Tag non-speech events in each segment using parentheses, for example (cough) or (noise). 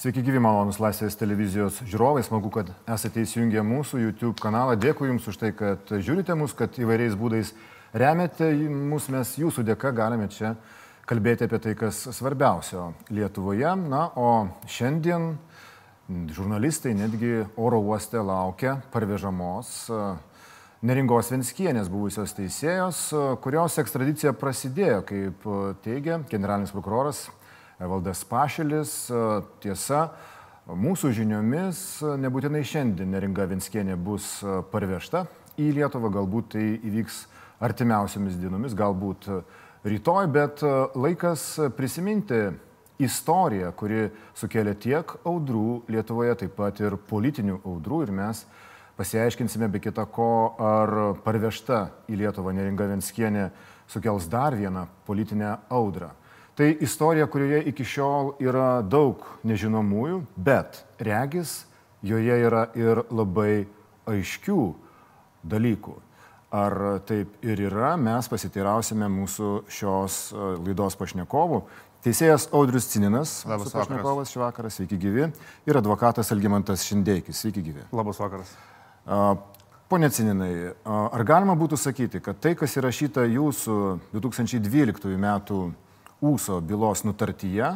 Sveiki gyvi malonus Laisvės televizijos žiūrovai, smagu, kad esate įsijungę mūsų YouTube kanalą. Dėkui Jums už tai, kad žiūrite mus, kad įvairiais būdais remiate mus, mes Jūsų dėka galime čia kalbėti apie tai, kas svarbiausio Lietuvoje. Na, o šiandien žurnalistai netgi oro uoste laukia parvežamos e, Neringos Venskienės buvusios teisėjos, e, kurios ekstradicija prasidėjo, kaip teigia generalinis prokuroras Valdas Pašelis. Tiesa, mūsų žiniomis nebūtinai šiandien Neringa Vinskienė bus parvežta į Lietuvą, galbūt tai įvyks artimiausiamis dienomis, galbūt rytoj, bet laikas prisiminti istoriją, kuri sukėlė tiek audrų Lietuvoje, taip pat ir politinių audrų ir mes pasiaiškinsime be kita ko, ar parvežta į Lietuvą Neringa Venskienė sukels dar vieną politinę audrą. Tai istorija, kurioje iki šiol yra daug nežinomųjų, bet regis joje yra ir labai aiškių dalykų. Ar taip ir yra, mes pasiteirausime mūsų šios e, laidos pašnekovų. Teisėjas Audrius Cininas, labas pašnekovas šį vakarą, sveiki gyvi, ir advokatas Algymantas Šindeikis, sveiki gyvi. Labas vakaras. Pone Cininai, ar galima būtų sakyti, kad tai, kas įrašyta jūsų 2012 metų Ūso bylos nutartyje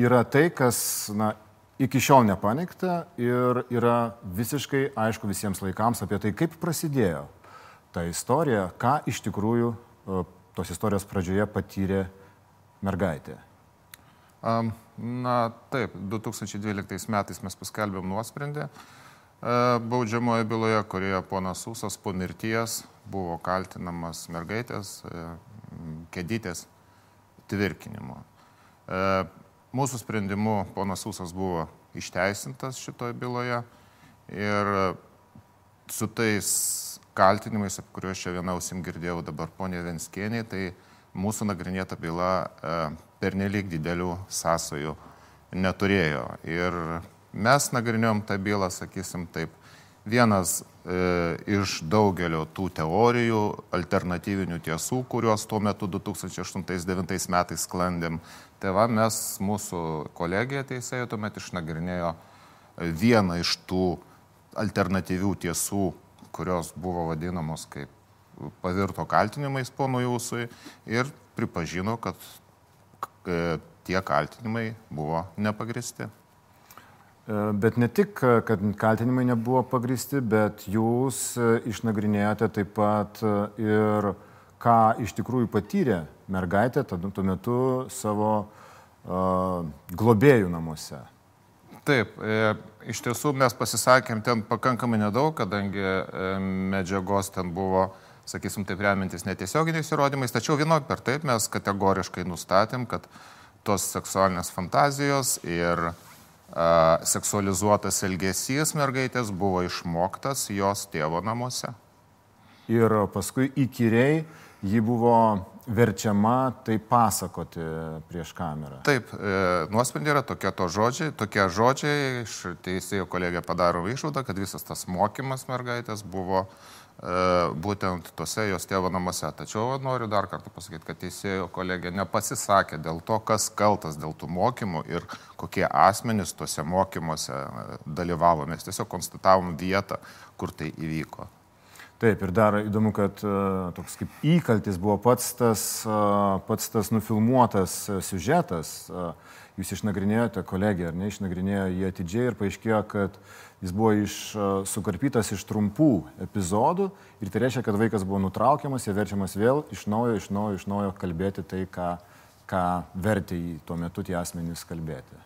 yra tai, kas na, iki šiol nepaneigta ir yra visiškai aišku visiems laikams apie tai, kaip prasidėjo ta istorija, ką iš tikrųjų tos istorijos pradžioje patyrė mergaitė. Um, na taip, 2012 metais mes paskelbėm nuosprendį uh, baudžiamoje byloje, kurioje ponas Usas po mirties buvo kaltinamas mergaitės, uh, kedytės tvirkinimu. E, mūsų sprendimu ponas Usas buvo išteisintas šitoje byloje ir su tais kaltinimais, apie kuriuos čia viena ausim girdėjau dabar ponė Venskienė, tai mūsų nagrinėta byla e, pernelyg didelių sąsojų neturėjo. Ir mes nagrinėjom tą bylą, sakysim taip, vienas e, iš daugelio tų teorijų, alternatyvinių tiesų, kuriuos tuo metu 2008-2009 metais sklandėm. Tai va, mes, mūsų kolegija teisėjų tuomet išnagrinėjo vieną iš tų alternatyvių tiesų, kurios buvo vadinamos kaip pavirto kaltinimais pono Jūsui ir pripažino, kad e, tie kaltinimai buvo nepagristi. E, bet ne tik, e, kad kaltinimai nebuvo pagristi, bet jūs e, išnagrinėjote taip pat ir ką iš tikrųjų patyrė mergaitė tuo metu savo uh, globėjų namuose. Taip, e, iš tiesų mes pasisakėm ten pakankamai nedaug, kadangi e, medžiagos ten buvo, sakysim, taip remintis netiesioginiais įrodymais, tačiau vienok per taip mes kategoriškai nustatėm, kad tos seksualinės fantazijos ir e, seksualizuotas elgesys mergaitės buvo išmoktas jos tėvo namuose. Ir paskui įkyriai ji buvo verčiama tai pasakoti prieš kamerą. Taip, e, nuosprendė yra tokie to žodžiai, tokie žodžiai, iš teisėjo kolegija padaro išvadą, kad visas tas mokymas mergaitės buvo e, būtent tose jos tėvo namuose. Tačiau noriu dar kartą pasakyti, kad teisėjo kolegija nepasisakė dėl to, kas kaltas dėl tų mokymų ir kokie asmenys tuose mokymuose e, dalyvavo. Mes tiesiog konstatavom vietą, kur tai įvyko. Taip, ir dar įdomu, kad uh, toks kaip įkaltis buvo pats tas, uh, pats tas nufilmuotas uh, siužetas. Uh, jūs išnagrinėjote, kolegė, ar ne, išnagrinėjo jį atidžiai ir paaiškėjo, kad jis buvo iš, uh, sukarpytas iš trumpų epizodų ir tai reiškia, kad vaikas buvo nutraukiamas ir verčiamas vėl iš naujo, iš naujo, iš naujo kalbėti tai, ką, ką vertė jį tuo metu tie asmenys kalbėti.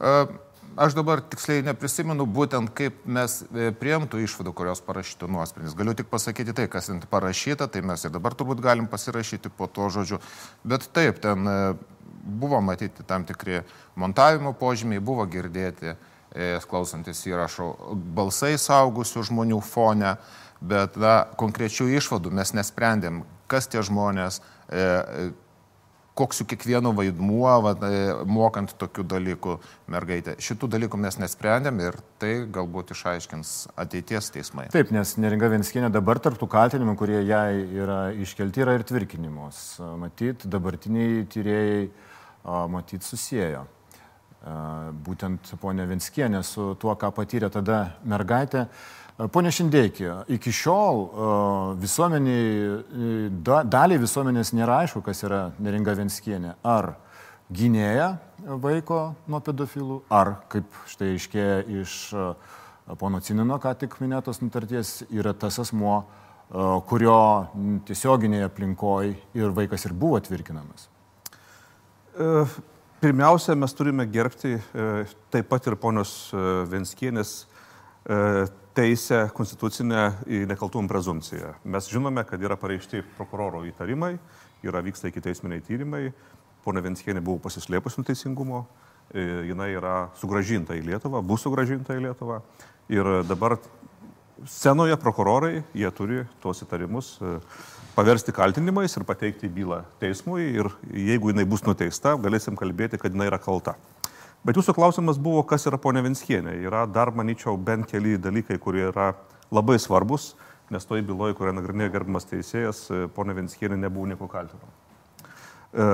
Uh aš dabar tiksliai neprisimenu būtent, kaip mes e, priimtų išvadų, kurios parašytų nuosprendis. Galiu tik pasakyti tai, kas ten parašyta, tai mes ir dabar turbūt galim pasirašyti po to žodžiu. Bet taip, ten e, buvo matyti tam tikri montavimo požymiai, buvo girdėti, e, klausantis įrašo, balsai saugusių žmonių fone, bet na, konkrečių išvadų mes nesprendėm, kas tie žmonės, koks jų kiekvieno vaidmuo, va, e, mokant tokių dalykų mergaitė. Šitų dalykų mes nesprendėm ir tai galbūt išaiškins ateities teismai. Taip, nes neringa Vienskienė dabar tarptų kaltinimų, kurie jai yra iškelti, yra ir tvirkinimos. Matyt, dabartiniai tyrėjai, matyt, susiję. Būtent ponė Vinskienė su tuo, ką patyrė tada mergaitė. Pone Šindeikį, iki šiol visuomeniai, daliai visuomenės nėra aišku, kas yra neringa Vinskienė. Ar gynėja vaiko nuo pedofilų, ar, kaip štai iškėja iš pono Cinino, ką tik minėtos nutarties, yra tas asmuo, kurio tiesioginėje aplinkoje ir vaikas ir buvo tvirkinamas. E, pirmiausia, mes turime gerbti e, taip pat ir ponios e, Venskienės teisę konstitucinę į nekaltumą prezumciją. Mes žinome, kad yra pareišti prokuroro įtarimai, yra vyksta iki teisminiai tyrimai, ponia Venskienė buvo pasislėpusi nuo teisingumo, jinai yra sugražinta į Lietuvą, bus sugražinta į Lietuvą ir dabar scenoje prokurorai, jie turi tuos įtarimus e, paversti kaltinimais ir pateikti bylą teismui ir jeigu jinai bus nuteista, galėsim kalbėti, kad jinai yra kalta. Bet jūsų klausimas buvo, kas yra ponė Vinskienė. Yra dar, manyčiau, bent keli dalykai, kurie yra labai svarbus, nes toj byloje, kurią nagrinėjo gerbimas teisėjas, e, ponė Vinskienė nebuvo nieko kaltinama. E,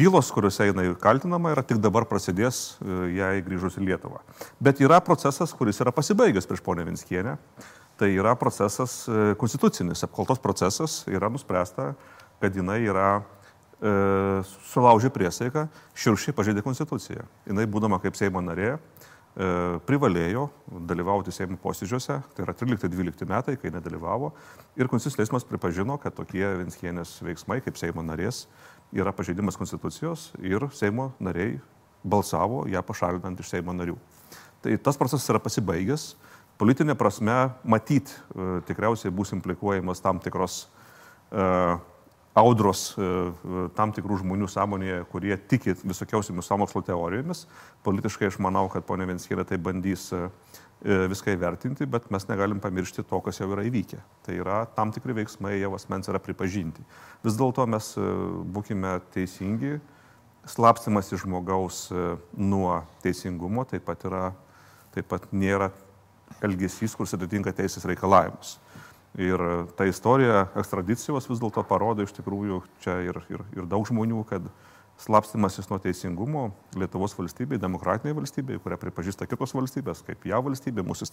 bylos, kuriuose jinai kaltinama, yra tik dabar prasidės jai grįžus į Lietuvą. Bet yra procesas, kuris yra pasibaigęs prieš ponę Vinskienę tai yra procesas e, konstitucinis, apkaltos procesas, yra nuspręsta, kad jinai yra e, sulaužė priesaiką, širšiai pažeidė konstituciją. Jinai, būdama kaip Seimo narė, e, privalėjo dalyvauti Seimo posėdžiuose, tai yra 13-12 metai, kai nedalyvavo, ir Konstitucijos teismas pripažino, kad tokie Vinskienės veiksmai kaip Seimo narės yra pažeidimas Konstitucijos ir Seimo nariai balsavo ją pašalinant iš Seimo narių. Tai tas procesas yra pasibaigęs, politinė prasme matyt e, tikriausiai bus implikuojamas tam tikros uh, audros uh, tam tikrų žmonių sąmonėje, kurie tiki visokiausiamis samokslo teorijomis. Politiškai aš manau, kad ponė Venskėlė tai bandys viską įvertinti, bet mes negalim pamiršti to, kas jau yra įvykę. Tai yra tam tikri veiksmai jau asmens yra pripažinti. Vis dėlto mes būkime teisingi, slapstimas iš žmogaus nuo teisingumo taip pat, yra, taip pat nėra elgesys, kuris atitinka teisės reikalavimus. Ir ta istorija ekstradicijos vis dėlto parodo iš tikrųjų čia ir, ir, ir daug žmonių, kad slapstimasis nuo teisingumo Lietuvos valstybei, demokratiniai valstybei, kurią pripažįsta kitos valstybės, kaip ją valstybė, mūsų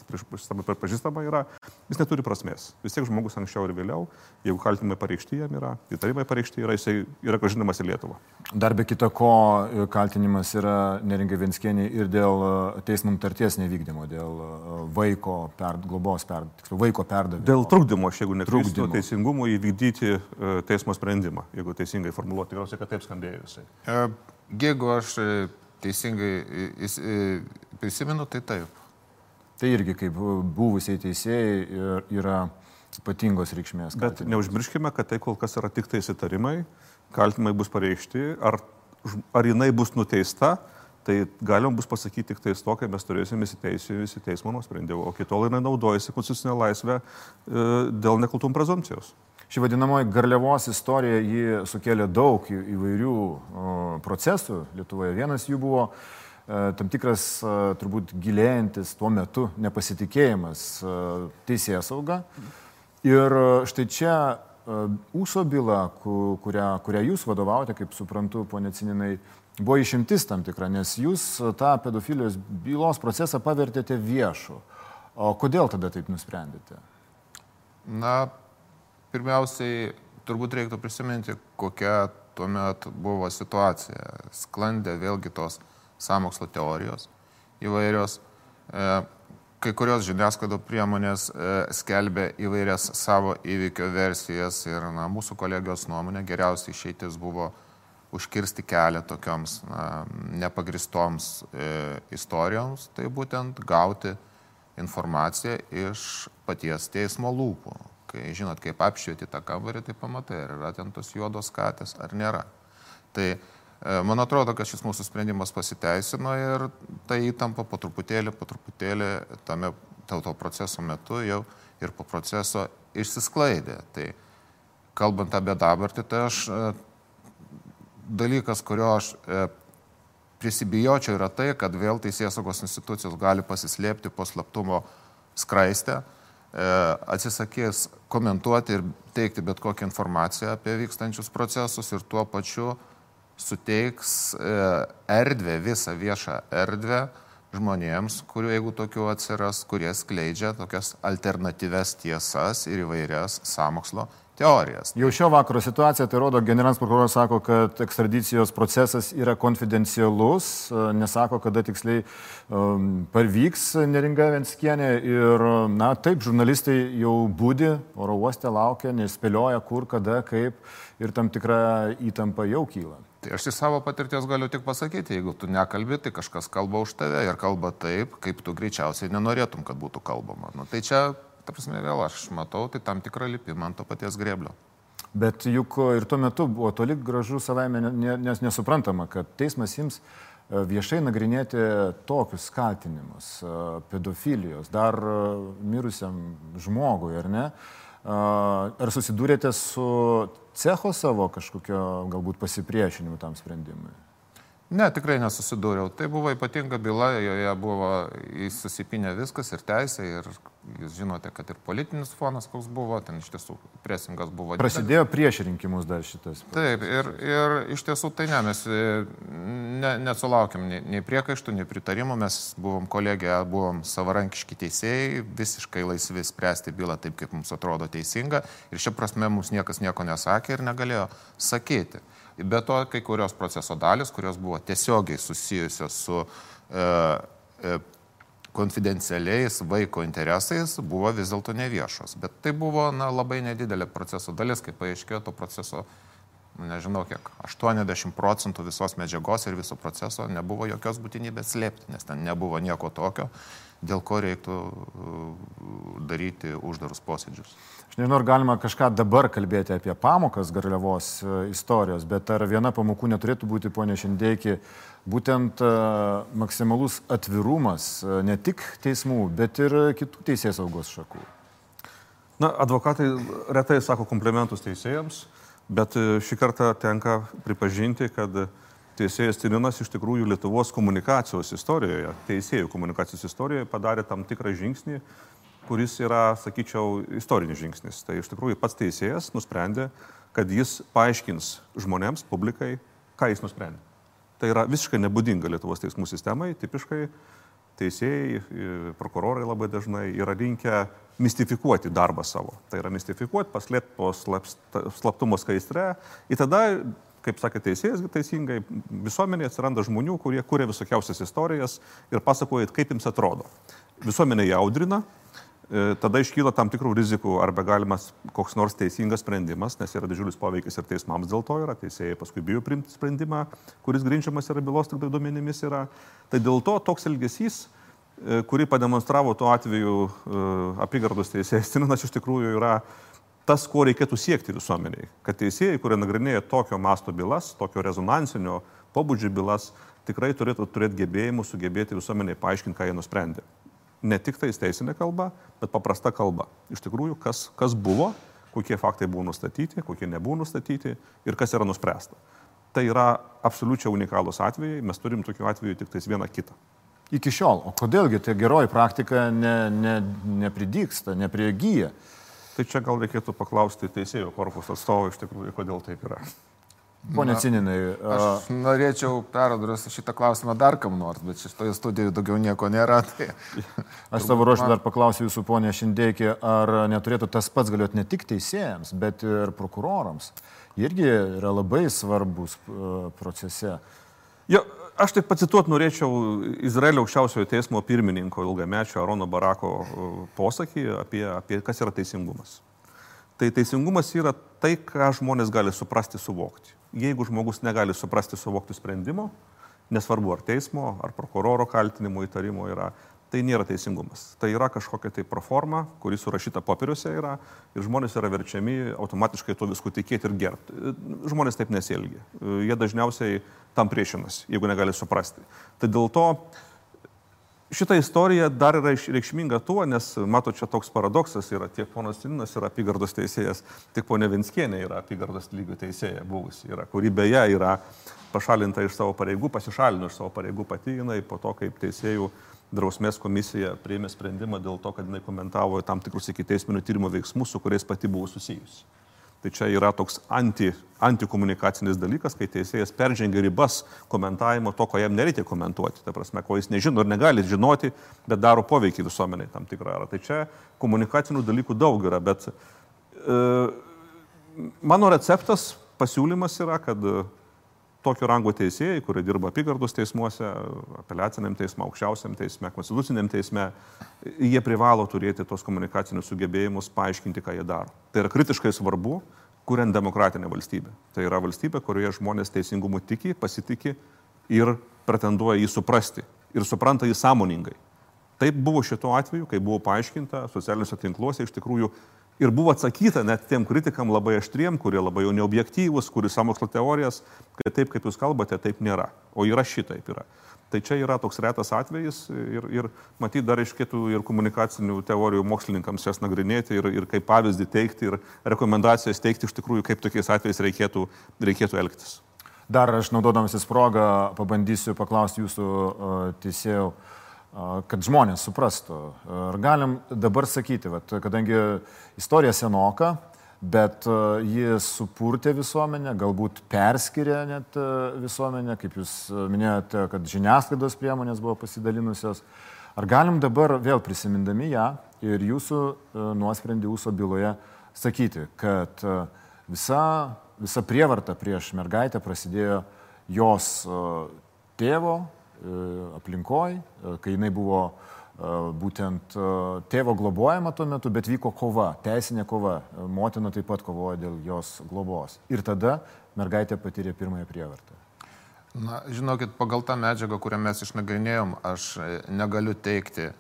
pripažįstama yra, jis neturi prasmės. Vis tiek žmogus anksčiau ir vėliau, jeigu kaltinimai pareikšti jam yra, įtarimai pareikšti yra, jisai yra gražinamas į Lietuvą. Dar be kita ko, kaltinimas yra neringai Vinskienė ir dėl e, teismo nutarties nevykdymo, dėl e, vaiko per, globos, per, tiksliau, vaiko perdavimo. Dėl trukdymo, aš jeigu netrukdymo teisingumui įvykdyti e, teismo sprendimą, jeigu teisingai formuluoti, tikriausiai, kad taip skambėjo jisai. Jeigu aš teisingai prisimenu, tai taip. Tai irgi kaip buvusiai teisėjai yra ypatingos reikšmės. Bet neužmirškime, kad tai kol kas yra tik tai įsitarimai, kaltinimai bus pareikšti, ar, ar jinai bus nuteista, tai galim bus pasakyti tik tais to, kai mes turėsime įsiteisėjusi teismo nuosprendį, o kitol jinai naudojasi konstitucinę laisvę e, dėl nekaltum prezumcijos. Ši vadinamoji garliavos istorija, ji sukėlė daug įvairių procesų Lietuvoje. Vienas jų buvo E, tam tikras e, turbūt gilėjantis tuo metu nepasitikėjimas e, teisėje sauga. Ir štai čia Ūso byla, kurią, kurią jūs vadovaujate, kaip suprantu, ponė Cininai, buvo išimtis tam tikra, nes jūs tą pedofilijos bylos procesą pavertėte viešu. O kodėl tada taip nusprendėte? Na, pirmiausiai, turbūt reiktų prisiminti, kokia tuomet buvo situacija. Sklandė vėlgi tos uh, samokslo teorijos įvairios. E, kai kurios žiniasklaido priemonės e, skelbė įvairias savo įvykio versijas ir na, mūsų kolegijos nuomonė geriausiai išeitis buvo užkirsti kelią tokioms na, nepagristoms e, istorijoms, tai būtent gauti informaciją iš paties teismo lūpų. Kai žinot, kaip apšvieti tą kambarį, tai pamatai, ar yra ten tos juodos katės, ar nėra. Tai man atrodo, kad šis mūsų sprendimas pasiteisino ir ta įtampa po truputėlį, po truputėlį tame tauto proceso metu jau ir po proceso išsisklaidė. Tai kalbant apie dabartį, tai aš e, dalykas, kurio aš e, prisibijočiau, yra tai, kad vėl teisėsaugos institucijos gali pasislėpti po slaptumo skraistę, atsisakys komentuoti ir teikti bet kokią informaciją apie vykstančius procesus ir tuo pačiu suteiks e, erdvę, visą viešą erdvę žmonėms, kurių jeigu tokių atsiras, kurie skleidžia tokias alternatyves tiesas ir įvairias samokslo teorijas. Jau šio vakaro situacija, tai rodo, generalinis prokuroras sako, kad ekstradicijos procesas yra konfidencialus, nesako, kada tiksliai um, parvyks neringa Venskienė ir, na taip, žurnalistai jau būdi, oro uoste laukia, nespėlioja kur, kada, kaip ir tam tikra įtampa jau kyla. Tai aš į savo patirties galiu tik pasakyti, jeigu tu nekalbi, tai kažkas kalba už tave ir kalba taip, kaip tu greičiausiai nenorėtum, kad būtų kalbama. Nu, tai čia, ta prasme, vėl aš matau, tai tam tikrą lipimą ant to paties greblio. Bet juk ir tuo metu buvo toli gražu savaime nes nesuprantama, kad teismas jums e, viešai nagrinėti tokius kaltinimus e, pedofilijos, dar e, mirusiam žmogui, ar ne? Ar susidūrėte su cecho savo kažkokio galbūt pasipriešinimu tam sprendimui? Ne, tikrai nesusidūriau. Tai buvo ypatinga byla, joje buvo susipinę viskas ir teisė, ir jūs žinote, kad ir politinis fonas koks buvo, ten iš tiesų presingas buvo. Prasidėjo prieš rinkimus dar šitas. Taip, ir, ir iš tiesų tai ne, mes ne, nesulaukėm nei, nei priekaištų, nei pritarimų, mes buvom kolegija, buvom savarankiški teisėjai, visiškai laisvi spręsti bylą taip, kaip mums atrodo teisinga ir šia prasme mums niekas nieko nesakė ir negalėjo sakyti. Be to, kai kurios proceso dalis, kurios buvo tiesiogiai susijusios su e, e, konfidencialiais vaiko interesais, buvo vis dėlto neviešos. Bet tai buvo na, labai nedidelė proceso dalis, kaip paaiškėjo to proceso, nu, nežinau kiek, 80 procentų visos medžiagos ir viso proceso nebuvo jokios būtinybės slėpti, nes ten nebuvo nieko tokio, dėl ko reiktų uh, daryti uždarus posėdžius. Aš nežinau, ar galima kažką dabar kalbėti apie pamokas Garliavos uh, istorijos, bet ar viena pamokų neturėtų būti, ponė Šindėki, būtent uh, maksimalus atvirumas ne tik teismų, bet ir kitų teisės saugos šakų. Na, advokatai retai sako komplementus teisėjams, bet šį kartą tenka pripažinti, kad teisėjas Tininas iš tikrųjų Lietuvos komunikacijos istorijoje, teisėjų komunikacijos istorijoje padarė tam tikrą žingsnį, kuris yra, sakyčiau, istorinis žingsnis. Tai iš tikrųjų pats teisėjas nusprendė, kad jis paaiškins žmonėms, publikai, ką jis nusprendė. Tai yra visiškai nebūdinga Lietuvos teismų sistemai, tipiškai teisėjai, prokurorai labai dažnai yra linkę mistifikuoti darbą savo. Tai yra mistifikuoti, paslėpti po slaptumo skaistre. Ir tada kaip sakė teisėjas teisingai, visuomenėje atsiranda žmonių, kurie kūrė visokiausias istorijas ir pasakoja, kaip jums atrodo. Visuomenė jaudrina, e, tada iškyla tam tikrų rizikų arba galimas koks nors teisingas sprendimas, nes yra didžiulis poveikis ir teismams dėl to yra, teisėjai paskui bijo priimti sprendimą, kuris grindžiamas yra bylos tik tai duomenimis yra. Tai dėl to toks elgesys, e, kurį pademonstravo tuo atveju e, apygardos teisėjas Tininas, iš tikrųjų yra tas, ko reikėtų siekti visuomeniai. Kad teisėjai, kurie nagrinėja tokio masto bylas, tokio rezonansinio pobūdžio bylas, tikrai turėtų turėti gebėjimų sugebėti visuomeniai paaiškinti, ką jie nusprendė. Ne tik tais teisinė kalba, bet paprasta kalba. Iš tikrųjų, kas, kas buvo, kokie faktai buvo nustatyti, kokie nebuvo nustatyti ir kas yra nuspręsta. Tai yra absoliučiai unikalūs atvejai, mes turim tokių atvejų tik tais vieną kitą. Iki šiol, o kodėlgi ta geroji praktika ne, ne, nepridyksta, nepriegyja? Tai čia gal reikėtų paklausti teisėjų korpuso atstovų iš tikrųjų, kodėl taip yra. Pone Cininai. Aš norėčiau perduoti šitą klausimą dar kam nors, bet šitoje studijoje daugiau nieko nėra. (laughs) Tai... Aš savo ruoštų dar paklausiu jūsų, ponė Šindėkį, ar neturėtų tas pats galioti ne tik teisėjams, bet ir prokurorams. Irgi yra labai svarbus procese. Jo, Aš taip pacituoti norėčiau Izraelio aukščiausiojo teismo pirmininko ilgamečio Arono Barako posakį apie, apie kas yra teisingumas. Tai teisingumas yra tai, ką žmonės gali suprasti, suvokti. Jeigu žmogus negali suprasti, suvokti sprendimo, nesvarbu ar teismo, ar prokuroro kaltinimo įtarimo yra, tai nėra teisingumas. Tai yra kažkokia tai proforma, kuri surašyta popieriuose yra ir žmonės yra verčiami automatiškai to visko tikėti ir gerbti. Žmonės taip nesielgia. Jie dažniausiai tam priešinasi, jeigu negali suprasti. Tai dėl to šita istorija dar yra reikšminga tuo, nes, mato, čia toks paradoksas yra, tiek ponas Tininas yra apygardos teisėjas, tiek ponė Vinskienė yra apygardos lygių teisėja buvusi, yra, kuri beje yra pašalinta iš savo pareigų, pasišalino iš savo pareigų pati jinai po to, kaip teisėjų drausmės komisija priėmė sprendimą dėl to, kad jinai komentavo tam tikrus iki teisminio tyrimo veiksmus, su kuriais pati buvo susijusi. Tai čia yra toks anti, antikomunikacinis dalykas, kai teisėjas peržengia ribas komentavimo to, ko jam nereikia komentuoti. Ta prasme, ko jis nežino ir negali žinoti, bet daro poveikį visuomeniai tam tikrą. Tai čia komunikacinių dalykų daug yra, bet e, mano receptas, pasiūlymas yra, kad tokio rango teisėjai, kurie dirba apygardos teismuose, apeliaciniam teisme, aukščiausiam teisme, konstituciniam teisme, jie privalo turėti tos komunikacinius sugebėjimus, paaiškinti, ką jie daro. Tai yra kritiškai svarbu, kuriant demokratinę valstybę. Tai yra valstybė, kurioje žmonės teisingumu tiki, pasitikė ir pretenduoja jį suprasti. Ir supranta jį sąmoningai. Taip buvo šituo atveju, kai buvo paaiškinta socialiniuose tinkluose, iš tikrųjų Ir buvo atsakyta net tiem kritikam labai aštriem, kurie labai jau neobjektyvus, kuris samokslo teorijas, kad taip, kaip jūs kalbate, taip nėra. O yra šitaip yra. Tai čia yra toks retas atvejis ir, ir matyt, dar iškėtų ir komunikacinių teorijų mokslininkams jas nagrinėti ir, ir kaip pavyzdį teikti ir rekomendacijas teikti iš tikrųjų, kaip tokiais atvejais reikėtų, reikėtų elgtis. Dar aš naudodamasis progą pabandysiu paklausti jūsų teisėjų. Uh, kad žmonės suprastų. Ar galim dabar sakyti, vat, kadangi istorija senoka, bet ji supurtė visuomenę, galbūt perskiria net visuomenę, kaip jūs minėjote, kad žiniasklaidos priemonės buvo pasidalinusios. Ar galim dabar vėl prisimindami ją ir jūsų nuosprendį jūsų byloje sakyti, kad visa, visa prievarta prieš mergaitę prasidėjo jos tėvo aplinkoj, e, kai jinai buvo e, būtent tėvo globojama tuo metu, bet vyko kova, teisinė kova. Motina taip pat kovojo dėl jos globos. Ir tada mergaitė patyrė pirmąją prievartą. Na, žinokit, pagal tą medžiagą, kurią mes išnagrinėjom, aš negaliu teikti,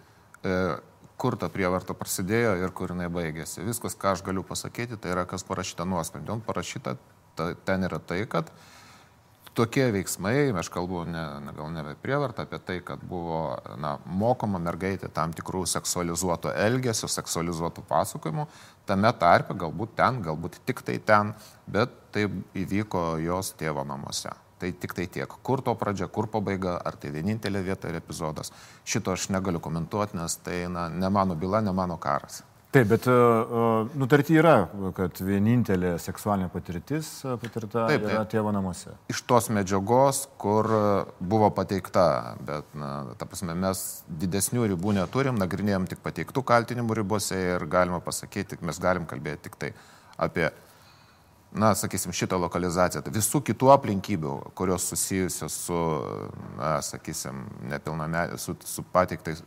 kur ta prievarta prasidėjo ir kur jinai baigėsi. Viskas, ką aš galiu pasakyti, tai yra, kas parašyta nuosprendį. Parašyta ta, ten yra tai, kad uh, tokie veiksmai, aš kalbu ne, gal ne prievartą, apie tai, kad buvo na, mokoma mergaitė tam tikrų seksualizuoto elgesio, seksualizuotų pasakojimų, tame tarpe galbūt ten, galbūt tik tai ten, bet tai įvyko jos tėvo namuose. Tai tik tai tiek. Kur to pradžia, kur pabaiga, ar tai vienintelė vieta ir epizodas. Šito aš negaliu komentuoti, nes tai na, ne mano byla, ne mano karas. Taip, bet uh, nutarti yra, kad vienintelė seksualinė patirtis patirta Taip, yra tai tėvo namuose. Iš tos medžiagos, kur buvo pateikta, bet, na, ta prasme, mes didesnių ribų neturim, nagrinėjom tik pateiktų kaltinimų ribose ir galima pasakyti, mes galim kalbėti tik tai apie na, sakysim, šitą lokalizaciją, tai visų kitų aplinkybių, kurios susijusios su, na, sakysim, nepilname, su, su pateiktais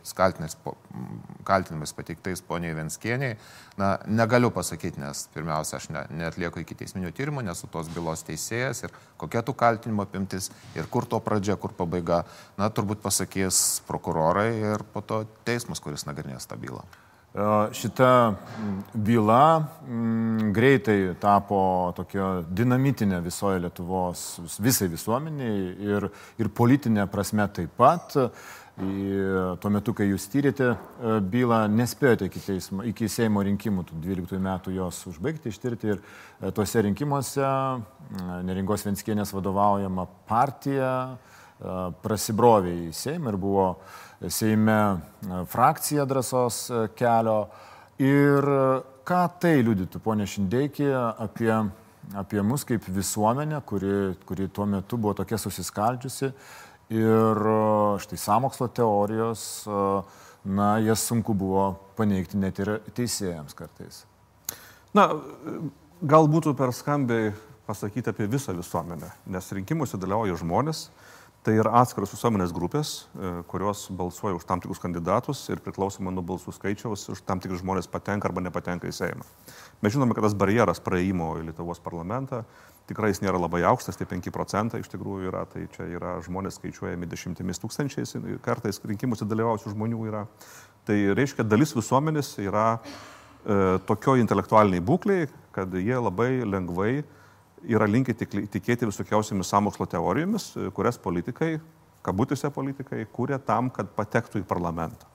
kaltinimais pateiktais poniai Venskieniai, na, negaliu pasakyti, nes pirmiausia, aš ne, neatlieku iki teisminio tyrimo, nesu tos bylos teisėjas ir kokia tų kaltinimo apimtis ir kur to pradžia, kur pabaiga, na, turbūt pasakys prokurorai ir po to teismas, kuris nagrinės tą bylą. Šita byla m, greitai tapo tokia dinamitinė visoje Lietuvos, visai visuomeniai ir, ir politinė prasme taip pat. Į, tuo metu, kai jūs tyrėte bylą, nespėjote iki, teismo, iki Seimo rinkimų, 12 metų jos užbaigti, ištirti ir tuose rinkimuose Neringos Venskienės vadovaujama partija prasibrovė į Seimą ir buvo Seime frakcija drąsos kelio. Ir ką tai liudytų, ponė Šindeikė, apie, apie mus kaip visuomenę, kuri, kuri tuo metu buvo tokia susiskaldžiusi ir štai samokslo teorijos, na, jas sunku buvo paneigti net ir teisėjams kartais. Na, gal būtų per skambiai pasakyti apie visą visuomenę, nes rinkimuose dalyvauja žmonės, Tai yra atskiros visuomenės grupės, e, kurios balsuoja už tam tikrus kandidatus ir priklausomai nuo balsų skaičiaus už tam tikrus žmonės patenka arba nepatenka į Seimą. Mes žinome, kad tas barjeras praėjimo į Lietuvos parlamentą tikrai jis nėra labai aukštas, tai 5 procentai iš tikrųjų yra, tai čia yra žmonės skaičiuojami dešimtimis tūkstančiais, kartais rinkimuose dalyvausių žmonių yra. Tai reiškia, dalis visuomenės yra e, tokio intelektualiniai būkliai, kad jie labai lengvai yra linkę tikėti visokiausiamis samokslo teorijomis, e, kurias politikai, kabutėse politikai, kūrė tam, kad patektų į parlamentą.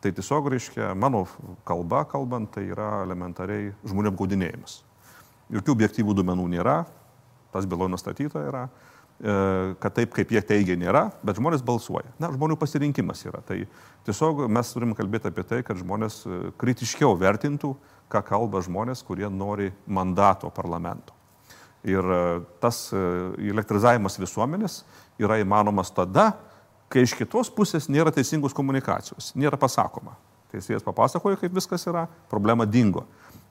Tai tiesiog, reiškia, mano kalba kalbant, tai yra elementariai žmonių apgaudinėjimas. Jokių objektyvų duomenų nėra, tas byloje nustatyta yra. kad taip, kaip jie teigia, nėra, bet žmonės balsuoja. Na, žmonių pasirinkimas yra. Tai tiesiog mes turim kalbėti apie tai, kad žmonės e, kritiškiau vertintų, ką kalba žmonės, kurie nori mandato parlamento. Ir e, tas elektrizavimas visuomenės yra įmanomas tada, kai iš kitos pusės nėra teisingos komunikacijos, nėra pasakoma. Teisėjas papasakoja, kaip viskas yra, problema dingo.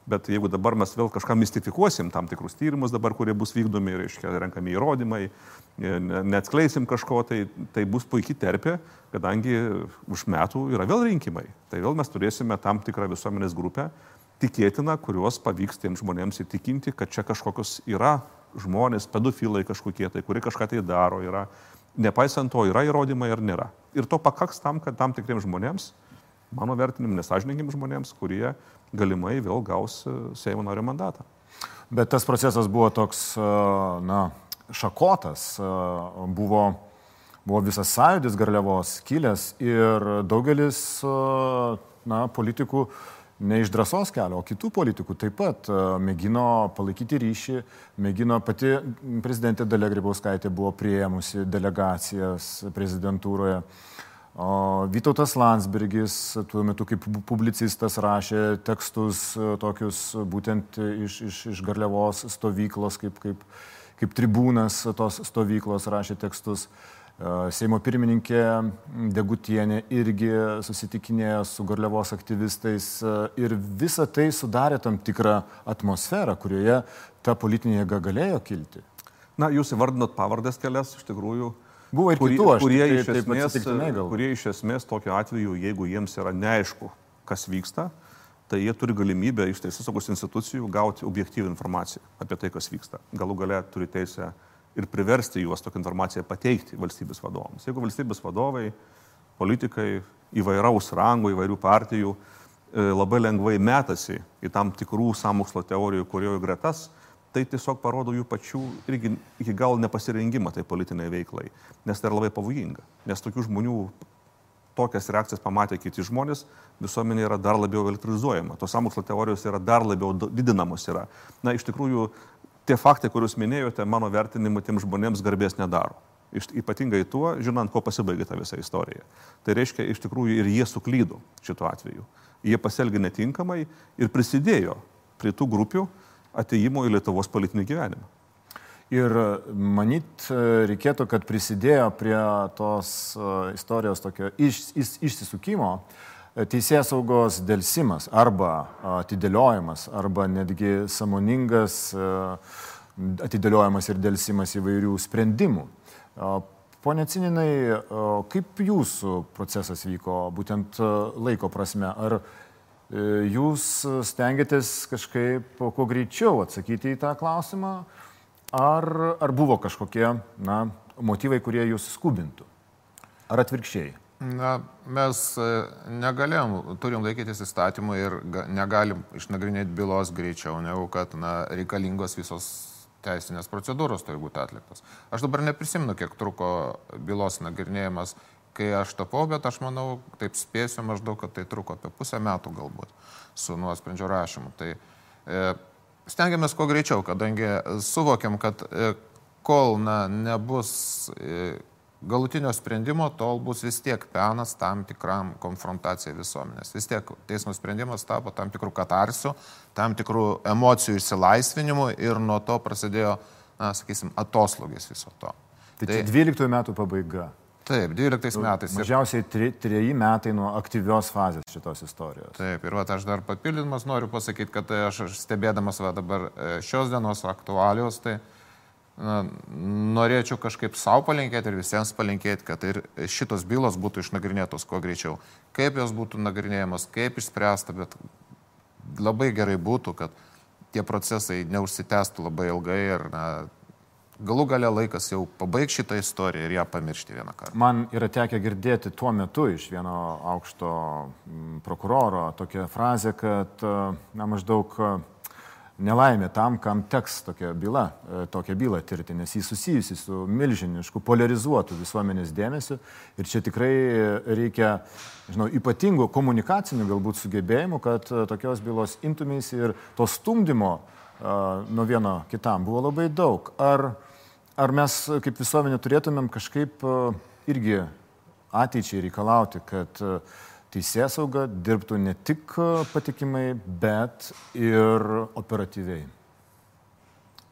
Bet jeigu dabar mes vėl kažką mistifikuosim, tam tikrus tyrimus dabar, kurie bus vykdomi, reiškia, renkami įrodymai, e, neatskleisim kažko, tai, tai bus puikiai terpė, kadangi už metų yra vėl rinkimai. Tai vėl mes turėsime tam tikrą visuomenės grupę, tikėtina, kuriuos pavyks tiems žmonėms įtikinti, kad čia kažkokios yra žmonės, pedofilai kažkokie tai, kurie kažką tai daro, yra, nepaisant to, yra įrodymai ar nėra. Ir to pakaks tam, kad tam tikriems žmonėms, mano vertinimu, nesažininkiams žmonėms, kurie galimai vėl gaus e, Seimo nario mandatą. Bet tas procesas buvo toks, e, na, šakotas, e, buvo, buvo visas sąjūdis garliavos kilęs ir daugelis, na, politikų ne iš drąsos kelio, o kitų politikų taip pat mėgino palaikyti ryšį, mėgino pati prezidentė Dalia Grybauskaitė buvo prieimusi delegacijas prezidentūroje. O Vytautas Landsbergis tuo metu kaip publicistas rašė tekstus e, tokius būtent iš, iš, iš Garliavos stovyklos, kaip, kaip, kaip tribūnas tos stovyklos rašė tekstus. E, Seimo pirmininkė Degutienė irgi susitikinėjo su Garliavos aktyvistais e, ir visa tai sudarė tam tikrą atmosferą, kurioje ta politinė jėga galėjo kilti. Na, jūs įvardinot pavardės kelias, iš tikrųjų Buvo ir kurie, kitų, aš kurie, taip, iš taip esmės, kurie iš esmės tokiu atveju, jeigu jiems yra neaišku, kas vyksta, tai jie turi galimybę iš teisės saugos institucijų gauti objektyvų informaciją apie tai, kas vyksta. Galų gale turi teisę ir priversti juos tokią informaciją pateikti valstybės vadovams. Jeigu valstybės vadovai, politikai įvairaus rango, įvairių partijų e, labai lengvai metasi į tam tikrų samokslo teorijų kuriojų gretas, tai tiesiog parodo jų pačių irgi iki gal nepasirengimą tai politiniai veiklai, nes tai yra labai pavojinga, nes tokių žmonių tokias reakcijas pamatę kiti žmonės, visuomenė yra dar labiau elektrizuojama, tos samokslo teorijos yra dar labiau didinamos yra. Na, iš tikrųjų, tie faktai, kuriuos minėjote, mano vertinimu, tiem žmonėms garbės nedaro. Iš, ypatingai tuo, žinant, ko pasibaigė ta visa istorija. Tai reiškia, iš tikrųjų ir jie suklydo šituo atveju. Jie pasielgė netinkamai ir prisidėjo prie tų grupių, ateimo į Lietuvos politinį gyvenimą. Ir manyt reikėtų, kad prisidėjo prie tos e, istorijos tokio iš, iš, išsisukimo e, teisės saugos dėlsimas arba atidėliojimas, arba netgi samoningas e, atidėliojimas ir dėlsimas įvairių sprendimų. Pone Cininai, kaip jūsų procesas vyko būtent laiko prasme? Ar E, jūs stengiatės kažkaip kuo greičiau atsakyti į tą klausimą, ar, ar buvo kažkokie na, motyvai, kurie jūs skubintų? Ar atvirkščiai? Na, mes e, negalėjom, turim laikytis įstatymų ir negalim išnagrinėti bylos greičiau, negu kad na, reikalingos visos teisinės procedūros turi būti atliktos. Aš dabar neprisimenu, kiek truko bylos nagrinėjimas kai aš tapau, bet aš manau, taip spėsiu maždaug, kad tai truko apie pusę metų galbūt su nuosprendžio rašymu. Tai e, stengiamės kuo greičiau, kadangi suvokiam, kad e, kol na, nebus e, galutinio sprendimo, tol bus vis tiek penas tam tikram konfrontacijai visuomenės. Vis tiek teismo sprendimas tapo tam tikrų katarsių, tam tikrų emocijų išsilaisvinimu ir nuo to prasidėjo, na, sakysim, atoslūgis viso to. Tai, tai 12 metų pabaiga. Taip, 12 metais. Mažiausiai tri, treji metai nuo aktyvios fazės šitos istorijos. Taip, ir va, aš dar papildymas noriu pasakyti, kad aš stebėdamas va, dabar e, šios dienos aktualijos, tai na, norėčiau kažkaip savo palinkėti ir visiems palinkėti, kad ir šitos bylos būtų išnagrinėtos kuo greičiau. Kaip jos būtų nagrinėjamas, kaip išspręsta, bet labai gerai būtų, kad tie procesai neužsitęstų labai ilgai ir na, galų gale laikas jau pabaigti šitą istoriją ir ją pamiršti vieną kartą. Man yra tekę girdėti tuo metu iš vieno aukšto prokuroro tokią frazę, kad na, maždaug nelaimė tam, kam teks tokia byla, e, tokią bylą tirti, nes jis susijusi su milžinišku, polarizuotu visuomenės dėmesiu ir čia tikrai reikia, žinau, ypatingų komunikacinių galbūt sugebėjimų, kad e, tokios bylos imtumės ir to stumdymo uh, nuo vieno kitam buvo labai daug. Ar ar mes kaip visuomenė turėtumėm kažkaip e, irgi ateičiai reikalauti, kad e, teisės sauga dirbtų ne tik patikimai, bet ir operatyviai?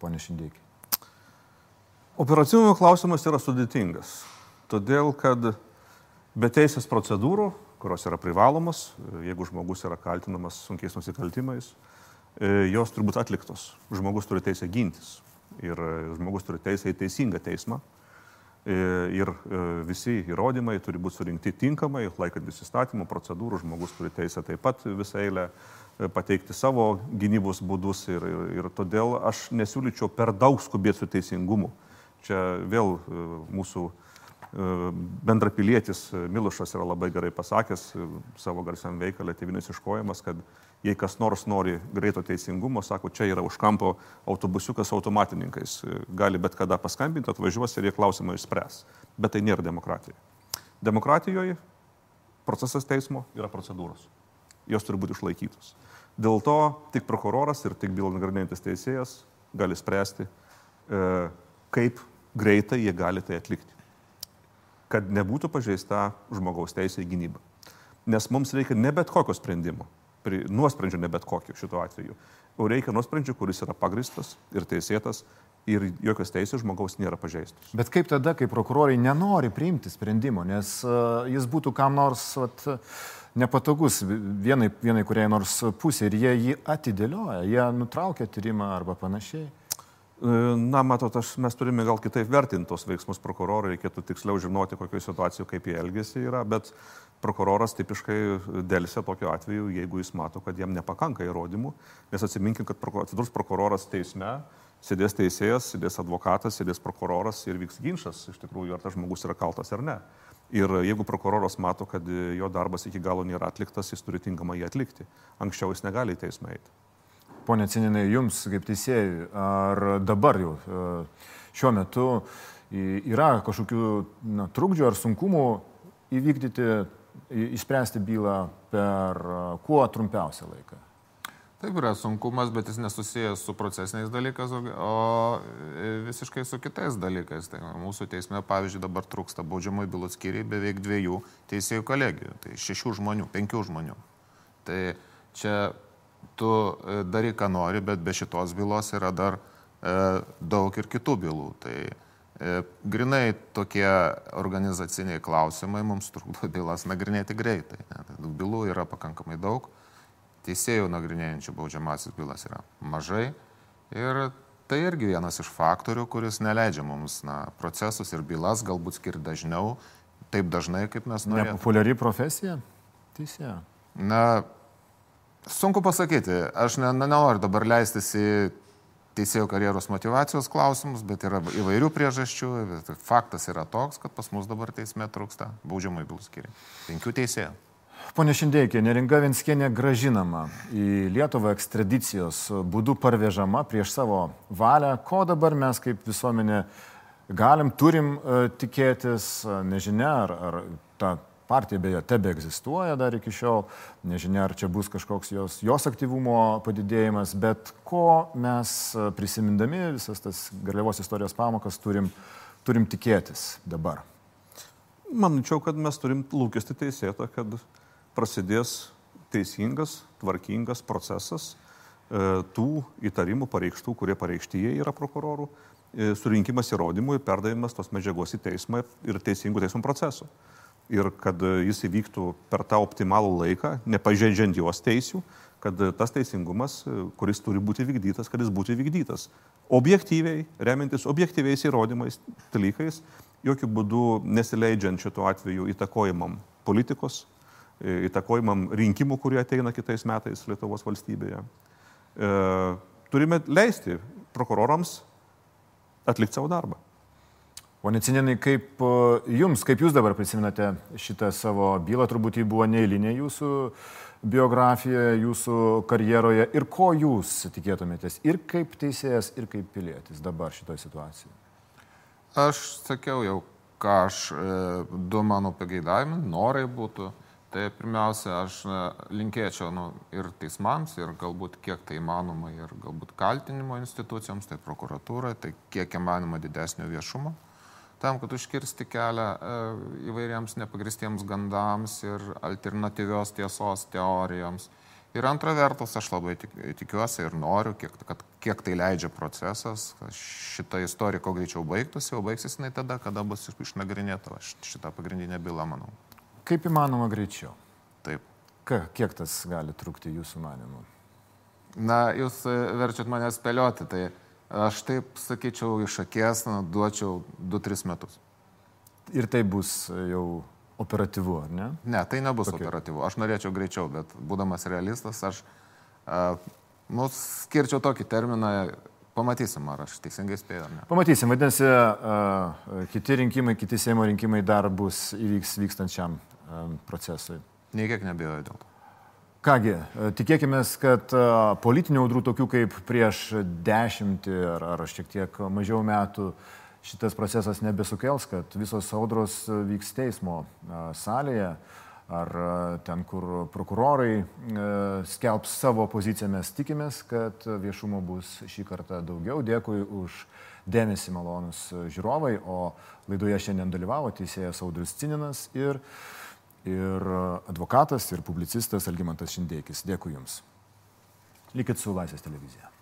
Pone Šindėkiai. Operatyvumo klausimas yra sudėtingas, todėl kad be teisės procedūrų, kurios yra privalomos, jeigu žmogus yra kaltinamas sunkiais nusikaltimais, e, jos turi būti atliktos. Žmogus turi teisę gintis ir e, žmogus turi teisę į teisingą teismą. E, ir visi įrodymai turi būti surinkti tinkamai, laikantis įstatymų procedūrų, žmogus turi teisę taip pat visą eilę pateikti savo gynybos būdus ir, ir, ir todėl aš nesiūlyčiau per daug skubėti su teisingumu. Čia vėl mūsų bendrapilietis Milušas yra labai gerai pasakęs savo garsiam veikalė Tėvinės iškojimas, kad jei kas nors nori greito teisingumo, sako, čia yra už kampo autobusiukas automatininkais, gali bet kada paskambinti, atvažiuos ir jie klausimą išspręs. Bet tai nėra demokratija. Demokratijoje procesas teismo yra procedūros. Jos turi būti išlaikytos. Dėl to tik prokuroras ir tik bylą nagrinėjantis teisėjas gali spręsti, e, kaip greitai jie gali tai atlikti kad nebūtų pažeista žmogaus teisė į gynybą. Nes mums reikia ne bet kokio sprendimo, nuosprendžio ne bet kokio šituo atveju, o reikia nuosprendžio, kuris yra pagristas ir teisėtas ir jokios teisės žmogaus nėra pažeistos. Bet kaip tada, kai prokurorai nenori priimti sprendimo, nes uh, jis būtų kam nors vat, nepatogus vienai, vienai kuriai nors pusė ir jie jį atidėlioja, jie nutraukia tyrimą arba panašiai. Na, matot, aš, mes turime gal kitaip vertinti tos veiksmus prokurorų, reikėtų tiksliau žinoti, kokioje situacijoje, kaip jie elgesi yra, bet prokuroras tipiškai dėlse tokiu atveju, jeigu jis mato, kad jam nepakanka įrodymų, nes atsiminkim, kad atsidurs prokuroras teisme, sėdės teisėjas, sėdės advokatas, sėdės prokuroras ir vyks ginčas, iš tikrųjų, ar tas žmogus yra kaltas ar ne. Ir jeigu prokuroras mato, kad jo darbas iki galo nėra atliktas, jis turi tinkamai jį atlikti. Anksčiau jis negali į teismą eiti. Pone Cininai, jums kaip teisėjai, ar dabar jau e, šiuo metu yra kažkokių na, trukdžių ar sunkumų įvykdyti, išspręsti bylą per e, kuo trumpiausią laiką? Taip yra sunkumas, bet jis nesusijęs su procesiniais dalykais, o visiškai su kitais dalykais. Tai mūsų teisme, pavyzdžiui, dabar trūksta baudžiamųjų bylų skyriai beveik dviejų teisėjų kolegijų, tai šešių žmonių, penkių žmonių. Tai čia tu e, darai, ką nori, bet be šitos bylos yra dar e, daug ir kitų bylų. Tai e, grinai tokie organizaciniai klausimai mums trukdo bylas nagrinėti greitai. Ne? Tai bylų yra pakankamai daug, teisėjų nagrinėjančių baudžiamasis bylas yra mažai. Ir tai irgi vienas iš faktorių, kuris neleidžia mums na, procesus ir bylas galbūt skirti dažniau, taip dažnai, kaip mes norime. Populiari profesija? Teisėja. Na, Sunku pasakyti. Aš ne, ne, nenoriu dabar leistis į teisėjo karjeros motivacijos klausimus, bet yra įvairių priežasčių. Faktas yra toks, kad pas mus dabar teisme trūksta baudžiamai bylų skiriai. Penkių teisėjų. Pone Šindėkė, neringa Venskienė gražinama į Lietuvą ekstradicijos būdu parvežama prieš savo valią. Ko dabar mes kaip visuomenė galim, turim uh, tikėtis, uh, nežinia, ar, ar ta Partija beje tebe egzistuoja dar iki šiol, nežinia ar čia bus kažkoks jos, jos aktyvumo padidėjimas, bet ko mes prisimindami visas tas garliavos istorijos pamokas turim, turim tikėtis dabar? Manyčiau, kad mes turim lūkesti teisėtą, kad prasidės teisingas, tvarkingas procesas e, tų įtarimų pareikštų, kurie pareikšti jie yra prokurorų, e, surinkimas įrodymų ir perdavimas tos medžiagos į teismą ir teisingų teismų procesų ir kad jis įvyktų per tą optimalų laiką, nepažeidžiant jos teisių, kad tas teisingumas, kuris turi būti vykdytas, kad jis būtų vykdytas. Objektyviai, remiantis objektyviais įrodymais, dalykais, jokių būdų nesileidžiant šituo atveju įtakojimam politikos, įtakojimam rinkimų, kurie ateina kitais metais Lietuvos valstybėje. E, turime leisti prokurorams atlikti savo darbą. Pone Cininai, kaip jums, kaip jūs dabar prisiminate šitą savo bylą, turbūt jį buvo neįlinė jūsų biografijoje, jūsų karjeroje ir ko jūs tikėtumėtės ir kaip teisėjas, ir kaip pilietis dabar šitoje situacijoje? Aš sakiau jau, ką aš, e, du mano pageidavimai, norai būtų. Tai pirmiausia, aš linkėčiau nu, ir teismams, ir galbūt kiek tai įmanoma, ir galbūt kaltinimo institucijoms, tai prokuratūrai, tai kiek įmanoma didesnio viešumo, tam, kad užkirsti kelią e, įvairiems nepagristiems gandams ir alternatyvios tiesos teorijoms. Ir antra vertus, aš labai tik, tikiuosi ir noriu, kiek, kad, kiek tai leidžia procesas, šita istorija kuo greičiau baigtųsi, o baigsis jinai tada, kada bus išnagrinėta šita pagrindinė byla, manau. Kaip įmanoma greičiau? Taip. Ka, kiek tas gali trukti jūsų manimu? Na, jūs e, verčiat mane spėlioti, tai aš taip sakyčiau iš akies, na, duočiau 2-3 metus. Ir tai bus jau operatyvu, ar ne? Ne, tai nebus okay. operatyvu. Aš norėčiau greičiau, bet būdamas realistas, aš, uh, nu, skirčiau tokį terminą Pamatysim, ar aš teisingai spėjau, ne. Pamatysim, vadinasi, uh, kiti rinkimai, kiti Seimo rinkimai dar bus įvyks vykstančiam uh, procesui. Nei kiek nebijoju dėl to. Kągi, tikėkime, kad politinių audrų tokių kaip prieš dešimtį ar, ar šiek tiek mažiau metų šitas procesas nebesukels, kad visos audros vyks teismo salėje ar e, ten, kur prokurorai e, skelbs savo poziciją, mes tikimės, kad viešumo bus šį kartą daugiau. Dėkui už dėmesį malonus žiūrovai, o laidoje šiandien dalyvavo teisėjas Audris Cininas ir, ir advokatas ir publicistas Algymantas Šindėkis. Dėkui Jums. Likit su Laisvės televizija.